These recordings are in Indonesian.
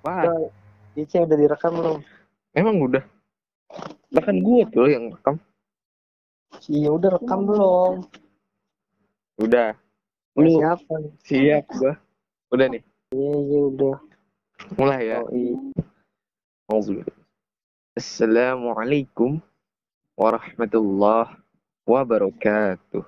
Wah, Ica udah direkam belum? emang udah. Bahkan gue tuh yang rekam. Iya udah rekam belum? Udah. Lu siapa? siap gua. Udah nih, Iya iya udah. mulai ya. Oh, iya. Assalamualaikum warahmatullahi wabarakatuh.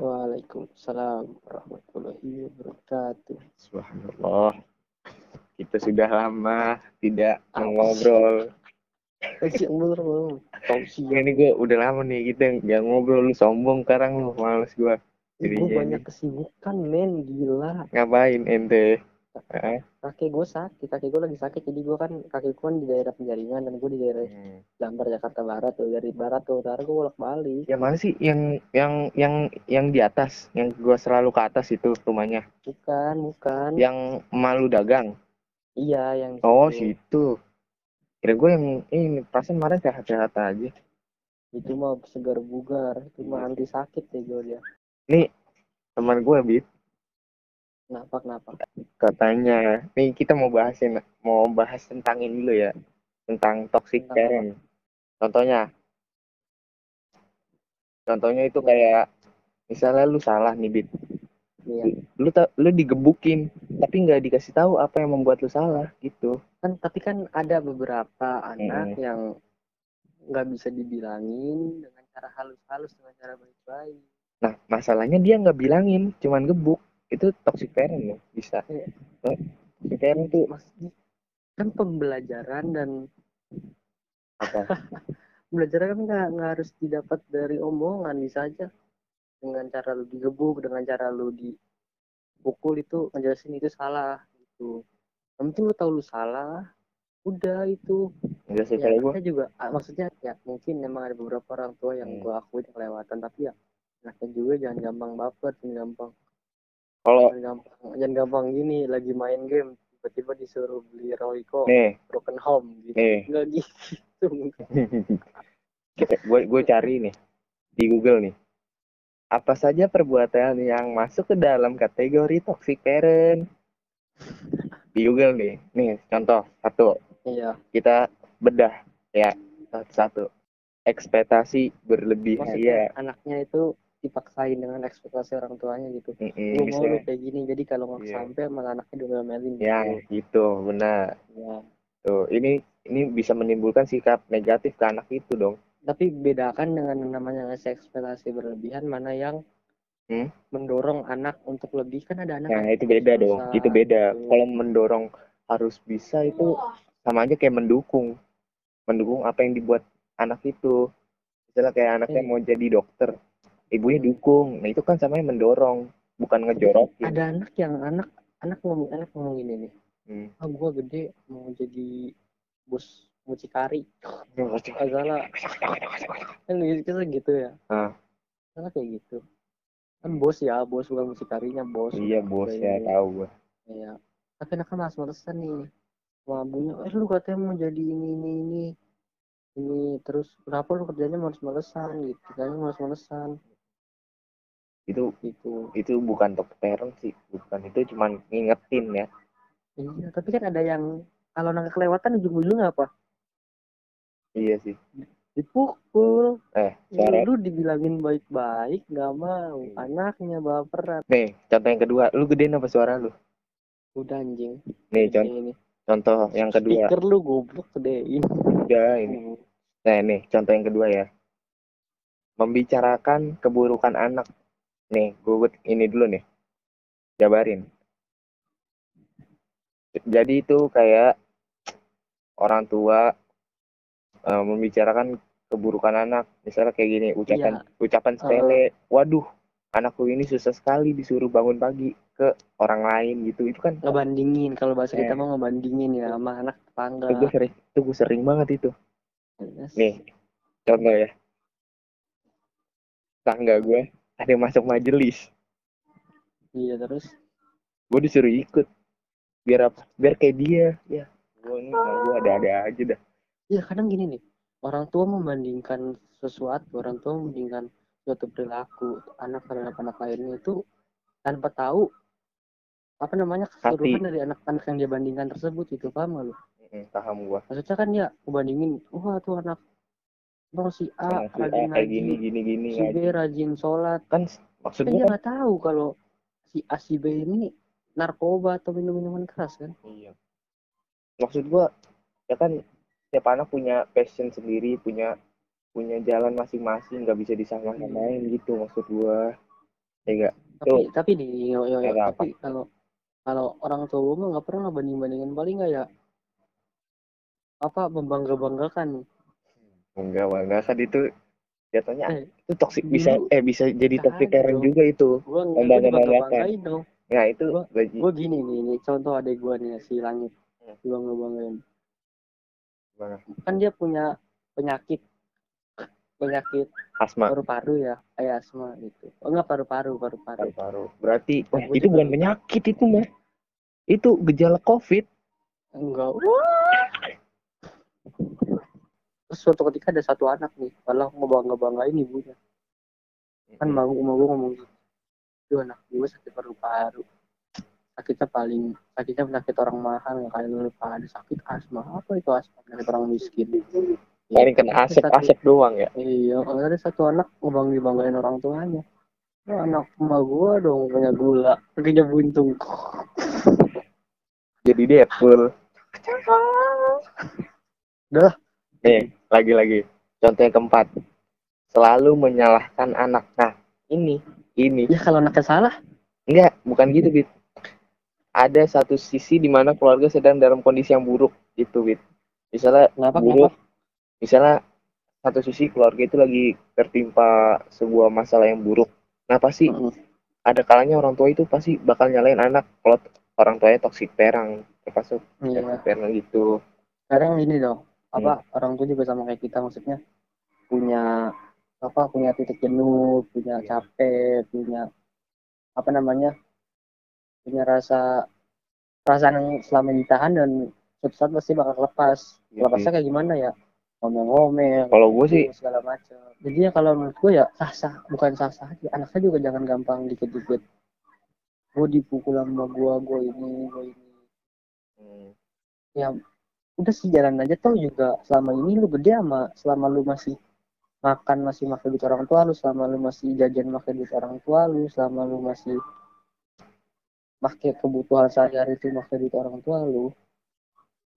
Waalaikumsalam warahmatullahi wabarakatuh. Subhanallah. Kita sudah lama tidak ngobrol. Ya. Ini gue udah lama nih kita nggak ngobrol. Lu sombong sekarang lu, males. Gue Jadinya banyak kesibukan men, gila. Ngapain ente? Kakek gue sakit, kakek gue lagi sakit. Jadi gue kan, kakek gue kan di daerah penjaringan dan gue di daerah Hmm. Lambar Jakarta Barat tuh. Dari barat ke utara gue bolak balik. Yang mana sih yang yang yang yang di atas, yang gua selalu ke atas itu rumahnya. Bukan, bukan. Yang malu dagang. Iya yang di Oh, situ. situ. Kira gue yang ini perasaan kemarin sehat-sehat aja. Itu mah segar bugar, itu mah anti sakit ya gue dia. Teman gue bit Kenapa kenapa? katanya, nih kita mau bahasin mau bahas tentang ini dulu ya. Tentang toxic Tentang parent. Contohnya. Contohnya itu kayak misalnya lu salah nih bit. Iya. Lu ta- lu digebukin tapi nggak dikasih tahu apa yang membuat lu salah gitu. Kan tapi kan ada beberapa anak Hmm. yang nggak bisa dibilangin dengan cara halus-halus dengan cara baik-baik. Nah, masalahnya dia nggak bilangin, cuman gebuk. Itu toxic parent loh, bisa. Iya. Toxic parent tuh Maksudnya kan pembelajaran dan apa? belajar kan nggak harus didapat dari omongan bisa aja dengan cara lu digebuk dengan cara lu dipukul itu ngejelasin itu salah gitu yang penting lu tahu lu salah udah itu Enggak sih ya kalau gue. anaknya juga ah, maksudnya ya mungkin memang ada beberapa orang tua yang Hmm. gua akui kelewatan tapi ya anaknya juga jangan gampang baper jangan gampang Kalau jangan gampang jangan gampang gini lagi main game tiba-tiba disuruh beli Royco nih, broken home gitu nih, nggak gitu gue gue cari nih di Google nih. Apa saja perbuatan yang masuk ke dalam kategori toxic parent? Di Google nih, nih contoh satu. Iya. Kita bedah ya. Satu. Ekspektasi berlebihan maksudnya ya anaknya itu dipaksain dengan ekspektasi orang tuanya gitu. Mm-mm, lu mau lu kayak gini jadi kalau nggak Iya. sampai malah anaknya diomelin gitu. Ya gitu benar. Ya. tuh ini ini bisa menimbulkan sikap negatif ke anak itu dong tapi bedakan dengan namanya ngasih ekspektasi berlebihan mana yang Hmm? mendorong anak untuk lebih kan ada anak nah yang itu beda dong susah, itu beda gitu. kalau mendorong harus bisa itu sama aja kayak mendukung mendukung apa yang dibuat anak itu misalnya kayak anaknya Iya. mau jadi dokter ibunya Hmm. dukung nah itu kan sama mendorong bukan ngejorokin ada anak yang anak anak ngomong anak ngomong gini nih Hmm. ah gua gede mau jadi bos mucikari Agak kan gitu gitu ya Ah. salah kayak gitu kan bos ya bos bukan mucikarinya bos iya bos ya tahu gua Iya. Tapi anaknya mas malesan nih. Sama abunya, eh lu katanya mau jadi ini ini ini. Ini terus kenapa lu kerjanya males-malesan gitu. Kayaknya males-malesan itu gitu. itu bukan toxic parent sih bukan itu cuman ngingetin ya Iya, tapi kan ada yang kalau anak kelewatan ujung-ujungnya apa? Iya sih Dipukul. eh suara lu dibilangin baik-baik, nggak mau. Iya. Anaknya baperan. nih contoh yang kedua lu gedein apa suara lu Udah anjing. nih contoh ini. contoh yang kedua Speaker lu goblok gedein. udah ini nah nih contoh yang kedua ya membicarakan keburukan anak nih gue ini dulu nih jabarin jadi itu kayak orang tua eh, membicarakan keburukan anak. Misalnya kayak gini ucapan ucapan sepele. Waduh anakku ini susah sekali disuruh bangun pagi ke orang lain gitu. Itu kan Ngebandingin kalau bahasa kita Eh. mau ngebandingin ya sama anak tetangga. itu gue sering itu gue sering banget itu. Yes. nih contoh ya. Tangga gue ada yang masuk majelis. Iya terus? Gue disuruh ikut. Biar apa biar kayak dia. Ya gue ini gue ada ada aja dah ya kadang gini nih. Orang tua membandingkan sesuatu orang tua membandingkan suatu perilaku anak terhadap anak lainnya itu tanpa tahu apa namanya keseluruhan dari anak-anak yang dia bandingkan tersebut itu paham gak lu? Paham gua. Maksudnya kan ya ngebandingin wah tuh anak bang si A si A rajin kayak gini ngaji gini gini si B rajin sholat. Kan maksud kan gua dia kan nggak tahu kalau si A si B ini narkoba atau minum minuman keras kan? Iya. Maksud gua ya kan setiap anak punya passion sendiri punya punya jalan masing-masing nggak bisa disamain gitu maksud gua. Ya enggak tapi tapi di yo, yo, yo, tapi kalau kalau orang tua mah nggak pernah banding bandingin paling nggak ya? Apa membangga banggakan enggak Wak. enggak kan itu jatuhnya Eh, itu toxic bisa dulu eh bisa jadi parent dong. juga itu. Membangga- bangga banggakan. nah itu Gua- bagi gue gini nih nih contoh adek gue nih si langit. Hmm. gue ngebanggain Gimana? kan dia punya penyakit penyakit asma. paru-paru ya kayak asma gitu. Oh enggak paru-paru paru-paru. Paru-paru. Berarti gua itu bukan penyakit itu mah itu gejala covid. Enggak. Terus suatu ketika ada satu anak nih kalau mau bangga banggain ibunya. Kan mau mau ngomong gitu. Itu anak gue sakit paru-paru sakitnya paling sakitnya penyakit orang mahal nggak kayak lu pada sakit asma. Apa itu asma? Penyakit orang miskin. Paling kena Ada asap satu- doang ya? Iya ada satu anak ngebangga banggain orang tuanya. Oh, anak emak gua dong punya gula. Kakinya buntung. Jadi Deadpool Udah. nih lagi-lagi contoh yang keempat. Selalu menyalahkan anak. Nah ini ini. Ya kalau anaknya salah. Enggak bukan gitu bit ada satu sisi di mana keluarga sedang dalam kondisi yang buruk gitu bit misalnya kenapa buruk kenapa? misalnya satu sisi keluarga itu lagi tertimpa sebuah masalah yang buruk. Nah pasti Mm-mm. ada kalanya orang tua itu pasti bakal nyalain anak kalau orang tuanya toxic parent termasuk iya. toxic parent gitu. Sekarang ini dong apa orang tua juga sama kayak kita maksudnya punya apa punya titik jenuh punya capek punya apa namanya punya rasa perasaan yang selama ditahan dan suatu saat pasti bakal lepas Gitu. lepasnya kayak gimana ya? Ngomel-ngomel. Kalau gue sih segala macam jadinya kalau menurut gue ya sah sah bukan sah sah aja anaknya juga jangan gampang dikit dikit gue dipukul sama gue gue ini gue ini. Hmm, ya udah sih jalan aja tau juga. Selama ini lu gede sama selama lu masih makan masih makan duit orang tua lu selama lu masih jajan makan duit orang tua lu selama lu masih pakai kebutuhan sehari-hari itu makan duit orang tua lu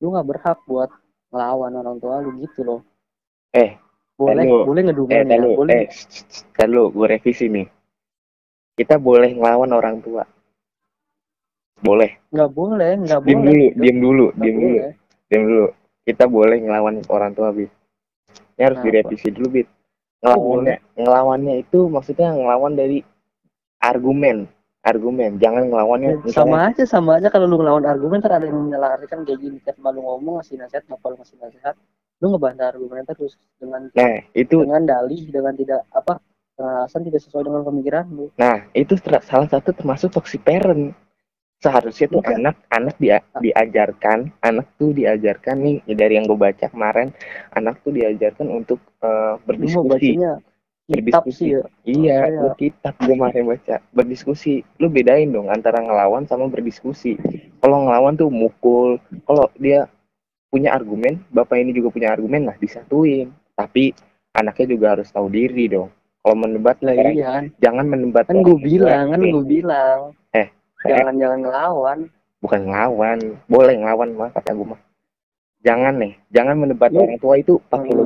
lu nggak berhak buat ngelawan orang tua lu gitu loh. Eh, boleh Tahu. boleh eh ngedumen ya tahu boleh. Eh tahu gue revisi nih. Kita boleh ngelawan orang tua. Boleh. Nggak boleh nggak diem boleh. dulu diem dulu Nggak diem dulu. diem dulu. Kita boleh ngelawan orang tua bit ini harus Kenapa? direvisi dulu bit ngelawannya ngelawannya itu maksudnya ngelawan dari argumen argumen jangan ngelawannya. Ya, misalnya sama aja sama aja kalau lu ngelawan argumen ntar ada yang menyalahkan kayak gini. Tiap malu ngomong ngasih nasihat nggak perlu ngasih nasihat. Lu ngebantah argumen terus dengan nah itu dengan dalih dengan tidak apa alasan tidak sesuai dengan pemikiran lu. Nah, itu salah satu termasuk toxic parent. Seharusnya tuh Bukan. anak anak dia diajarkan, anak tuh diajarkan nih dari yang gue baca kemarin, anak tuh diajarkan untuk lu mau berdiskusi, kitab sih ya. Iya, gua kitab gue kemarin baca. Berdiskusi. Lu bedain dong antara ngelawan sama berdiskusi. Kalau ngelawan tuh mukul, kalau dia punya argumen, bapak ini juga punya argumen lah disatuin. Tapi anaknya juga harus tahu diri dong. Kalau mendebat lah orang- iya. jangan mendebat kan gue bilang kan gue bilang. Eh, jangan jangan ngelawan. Bukan ngelawan. Boleh ngelawan mah kata gue mah. Jangan nih jangan mendebat Lu- orang tua itu pakai Hmm.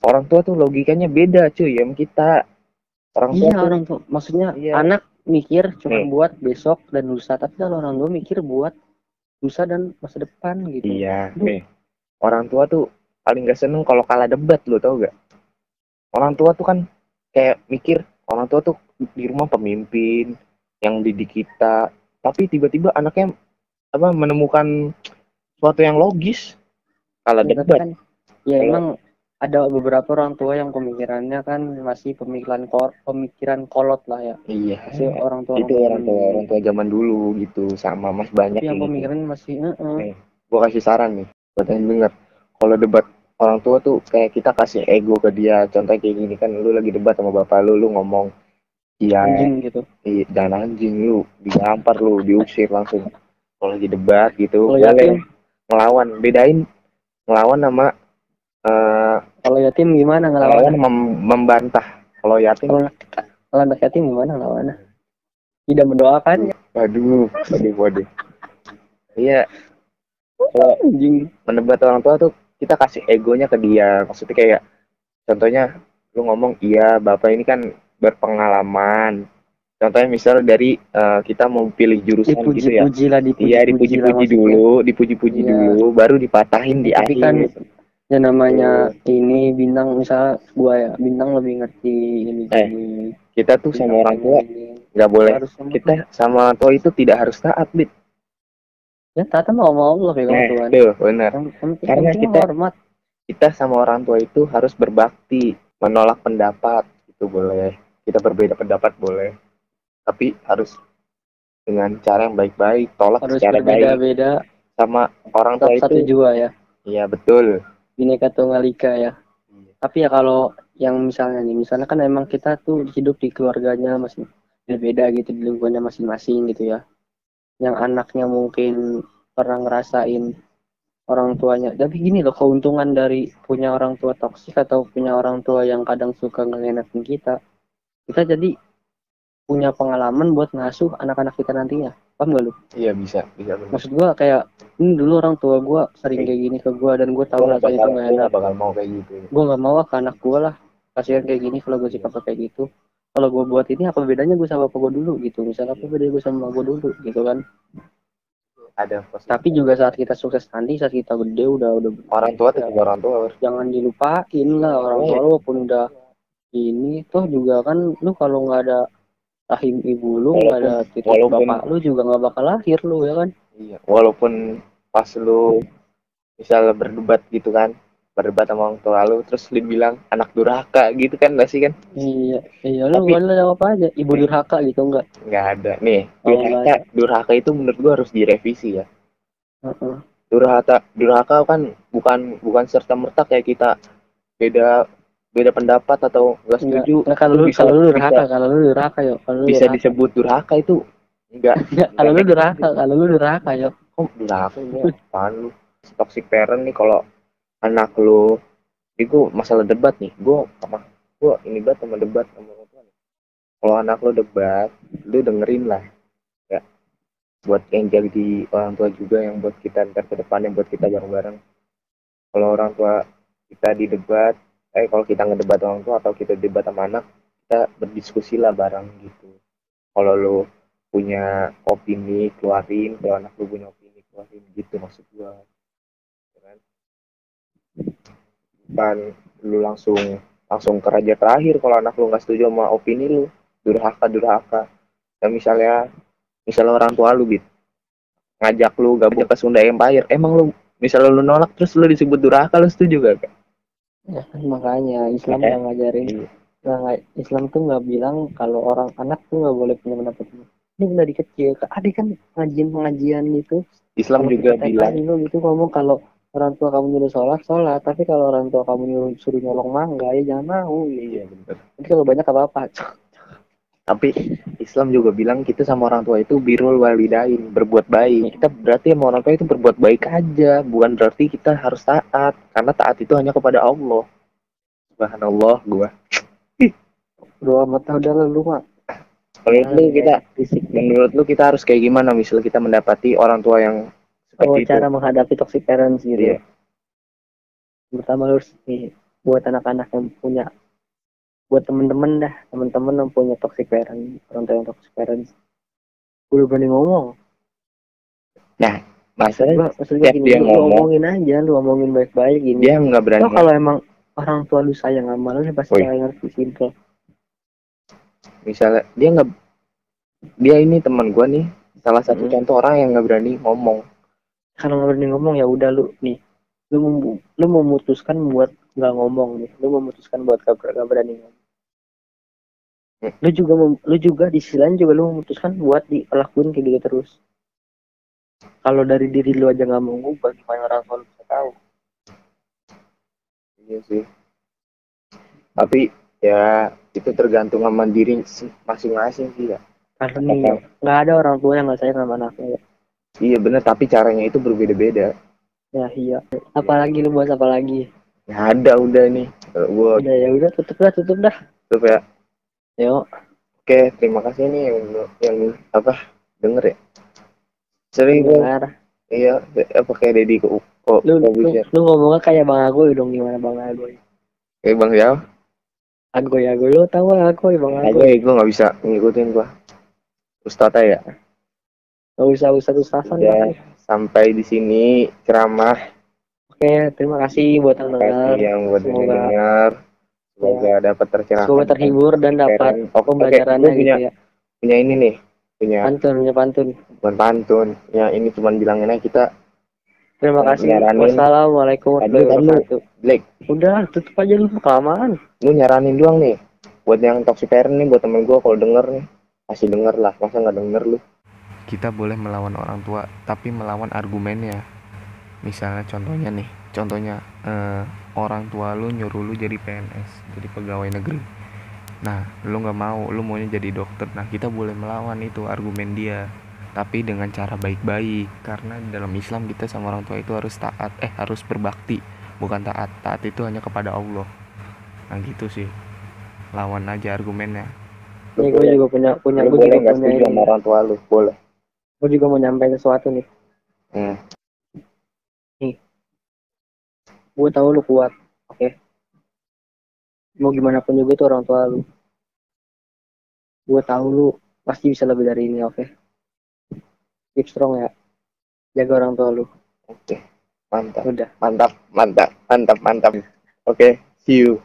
Orang tua tuh logikanya beda cuy ya sama kita. Orang tua iya tuh orang tua. Maksudnya Iya. anak mikir cuma Nih. buat besok dan lusa tapi kalau orang tua mikir buat lusa dan masa depan gitu. Iya nih. Orang tua tuh paling gak seneng kalau kalah debat lo tau gak orang tua tuh kan kayak mikir orang tua tuh di rumah pemimpin yang didik kita tapi tiba-tiba anaknya apa menemukan sesuatu yang logis kalah Ya, tapi debat. kan ya emang ada beberapa orang tua yang pemikirannya kan masih pemikiran kor pemikiran kolot lah ya iya masih orang tua itu orang tua orang tua zaman dulu gitu sama mas banyak yang gitu. pemikiran masih eh, eh. Nih. gua kasih saran nih buat yang denger kalau debat orang tua tuh kayak kita kasih ego ke dia contohnya kayak gini kan lu lagi debat sama bapak lu lu ngomong iya anjing gitu iya dan anjing lu digampar lu diusir langsung kalau lagi debat gitu boleh ngelawan bedain ngelawan sama eh kalau yatim gimana ngelawan mem- membantah. Kalau yatim kalau kalau anak yatim gimana ngelawannya? Tidak mendoakan waduh waduh waduh. Iya. Kalau anjing. mendebat orang tua tuh kita kasih egonya ke dia. Maksudnya kayak contohnya lu ngomong iya bapak ini kan berpengalaman. Contohnya misal dari eh, kita mau pilih jurusan gitu ya. Dipuji-puji lah dipuji iya dipuji-puji dulu dipuji-puji Iya. dulu baru dipatahin di Tapi akhir kan ya namanya ini bintang misalnya gua ya bintang lebih ngerti ini Eh, ini. kita tuh sama orang tua. nggak boleh harus sama kita sama orang tua. itu tidak harus taat bit. Ya mau sama Allah ya nah orang tua. tuh benar. Karena kita- hormat. kita sama orang tua itu harus berbakti menolak pendapat itu boleh. Kita berbeda pendapat boleh. Tapi harus dengan cara yang baik-baik tolak harus secara baik. berbeda-beda. Sama orang tua tetap satu itu jua ya. Iya betul bineka tunggal ika ya. Tapi ya kalau yang misalnya nih misalnya kan emang kita tuh hidup di keluarganya masih berbeda gitu di lingkungannya masing-masing gitu ya. Yang anaknya mungkin pernah ngerasain orang tuanya. Tapi gini loh keuntungan dari punya orang tua toksik atau punya orang tua yang kadang suka ngenakin kita kita jadi punya pengalaman buat ngasuh anak-anak kita nantinya. Paham gak lu? Iya bisa bisa. Benar maksud gua kayak ini dulu orang tua gua sering kayak gini ke gua dan gua tahu Gua rasanya itu bakal, gak gua enak nggak bakal mau kayak gitu. Gue nggak mau ah ke anak gue lah. Kasihan kayak gini kalau gue sikap kayak gitu. Kalau gue buat ini apa bedanya gue sama bapak gue dulu gitu? Misalnya apa bedanya gue sama gue dulu gitu kan? Ada positif. tapi juga saat kita sukses nanti saat kita gede udah udah orang tua tetap orang tua harus jangan dilupain lah orang tua lu walaupun udah ini toh juga kan lu kalau nggak ada rahim ibu lu nggak ada titik walaupun- bapak lu juga nggak bakal lahir lu ya kan? Iya walaupun pas lu misal berdebat gitu kan berdebat sama orang tua lu terus lu bilang anak durhaka gitu kan gak sih kan? Iya iya lu Tapi- boleh jawab aja ibu durhaka gitu enggak nggak ada. Nih Oh, durhaka durhaka itu menurut gua harus direvisi ya. Heeh. durhaka durhaka kan bukan bukan serta merta kayak kita beda beda pendapat atau nggak Enggak, setuju enggak, kalau lu bisa- kalau lu bisa- durhaka kalau lu durhaka yo kalau lu bisa durhaka. disebut durhaka itu enggak kalau lu durhaka kalau lu durhaka yo kok durhaka ini apaan lu? Toxic parent nih kalau anak lu gua masalah debat nih. Gua sama gua ini banget sama debat sama orang tua nih. Kalau anak lu debat lu dengerin lah. Ya buat yang jadi orang tua juga yang buat kita ntar ke depan yang buat kita bareng-bareng. Kalau orang tua kita di debat eh kalau kita ngedebat orang tua atau kita debat sama anak kita berdiskusi lah bareng gitu. Kalau lu punya opini keluarin kalau anak lu punya opini keluarin gitu maksud gua. Ya kan? bukan lu langsung langsung ke raja terakhir kalau anak lu nggak setuju sama opini lu. Durhaka durhaka. Dan misalnya misalnya orang tua lu bit ngajak lu gabung ke Sunda Empire. Emang lu misalnya lu nolak terus lu disebut durhaka lu setuju gak Kak? Ya kan makanya Islam nggak ngajarin Iya. nggak Islam tuh nggak bilang kalau orang anak tuh nggak boleh punya pendapat. Ini udah dari kecil adik kan pengajian pengajian itu Islam juga bilang dulu gitu ngomong kalau orang tua kamu nyuruh sholat sholat. Tapi kalau orang tua kamu nyuruh suruh nyolong mangga ya jangan mau. Iya bener. Nanti kalau banyak apa apa tapi Islam juga bilang kita sama orang tua itu birrul walidain berbuat baik. Kita berarti sama orang tua itu berbuat baik aja. Bukan berarti kita harus taat. Karena taat itu hanya kepada Allah. Subhanallah gua. Doa mata udah lalu mak. Menurut lu kita fisik. Menurut lu kita harus kayak gimana misalnya kita mendapati orang tua yang oh seperti itu. cara menghadapi toxic parents gitu Iya. pertama harus nih buat anak-anak yang punya buat temen-temen dah. Temen-temen yang punya toxic parent orang tua yang toxic parents udah berani ngomong. Masalahnya gua maksud gua setiap gini dia lu, ngomong, omongin aja lu omongin baik-baik gini. Dia nggak berani. Kalau emang orang tua lu sayang sama lu pasti akan ngerti simple misalnya dia nggak dia ini teman gua nih salah satu Hmm. contoh orang yang nggak berani ngomong. Kalau nggak berani ngomong ya udah lu nih lu mem- lu memutuskan buat nggak ngomong nih. Lu memutuskan buat gak, gak berani ngomong. Lu juga lu juga di sisi lain juga lu memutuskan buat dilakuin kayak gitu terus. Kalau dari diri lu aja nggak mau ngubah gimana orang tua lu bisa tahu? Iya sih. Tapi ya itu tergantung sama diri masing-masing sih ya karena nih nggak ada orang tua yang nggak sayang sama anaknya ya. iya bener tapi caranya itu berbeda-beda. Ya iya. Apalagi lu bahas apa lagi? Nggak ada udah nih. Gua udah ya udah tutup dah tutup dah. Tutup ya yuk oke terima kasih nih yang yang apa denger ya. Sering dengar iya apa kayak Deddy kok kok lu, lu, bisa lu ngomongnya kayak bang Agoy dong gimana bang Agoy? Kayak bang Yao. Agoy Agoy lu tahu lah Agoy bang Aku Agoy gue nggak bisa ngikutin gua. Ustadz ya? Nggak usah usah ustasan ya sampai di sini ceramah. Oke terima kasih buat yang dengar yang buat yang Semoga- dengar semoga dapat tercerahkan semoga terhibur dan dapat oke, pembelajarannya gua punya gitu ya. punya ini nih punya pantun punya pantun. Bukan pantun. Ya ini cuman bilangin aja kita. Terima Ya, kasih. Nyaranin. wassalamualaikum warahmatullahi wabarakatuh. Black. Udah tutup aja lu kelamaan. Lu nyaranin doang nih. Buat yang toxic parent nih buat temen gua kalau denger nih. Pasti denger lah masa nggak denger lu? Kita boleh melawan orang tua tapi melawan argumennya. Misalnya contohnya nih contohnya eh, orang tua lu nyuruh lu jadi PNS jadi pegawai negeri. Nah lu nggak mau lu maunya jadi dokter. Nah kita boleh melawan itu argumen dia tapi dengan cara baik-baik karena dalam Islam kita sama orang tua itu harus taat eh harus berbakti bukan taat. Taat itu hanya kepada Allah. Nah gitu sih. Lawan aja argumennya. Ya gue juga punya punya gue juga punya sama ini. orang tua lu? Boleh. Gue juga mau nyampein sesuatu nih. Hmm. Gue tahu lu kuat oke? Mau gimana pun juga itu orang tua lu. Gue tahu lu pasti bisa lebih dari ini oke? Keep strong ya. Jaga orang tua lu. Oke mantap. Udah. Mantap mantap mantap mantap. Oke see you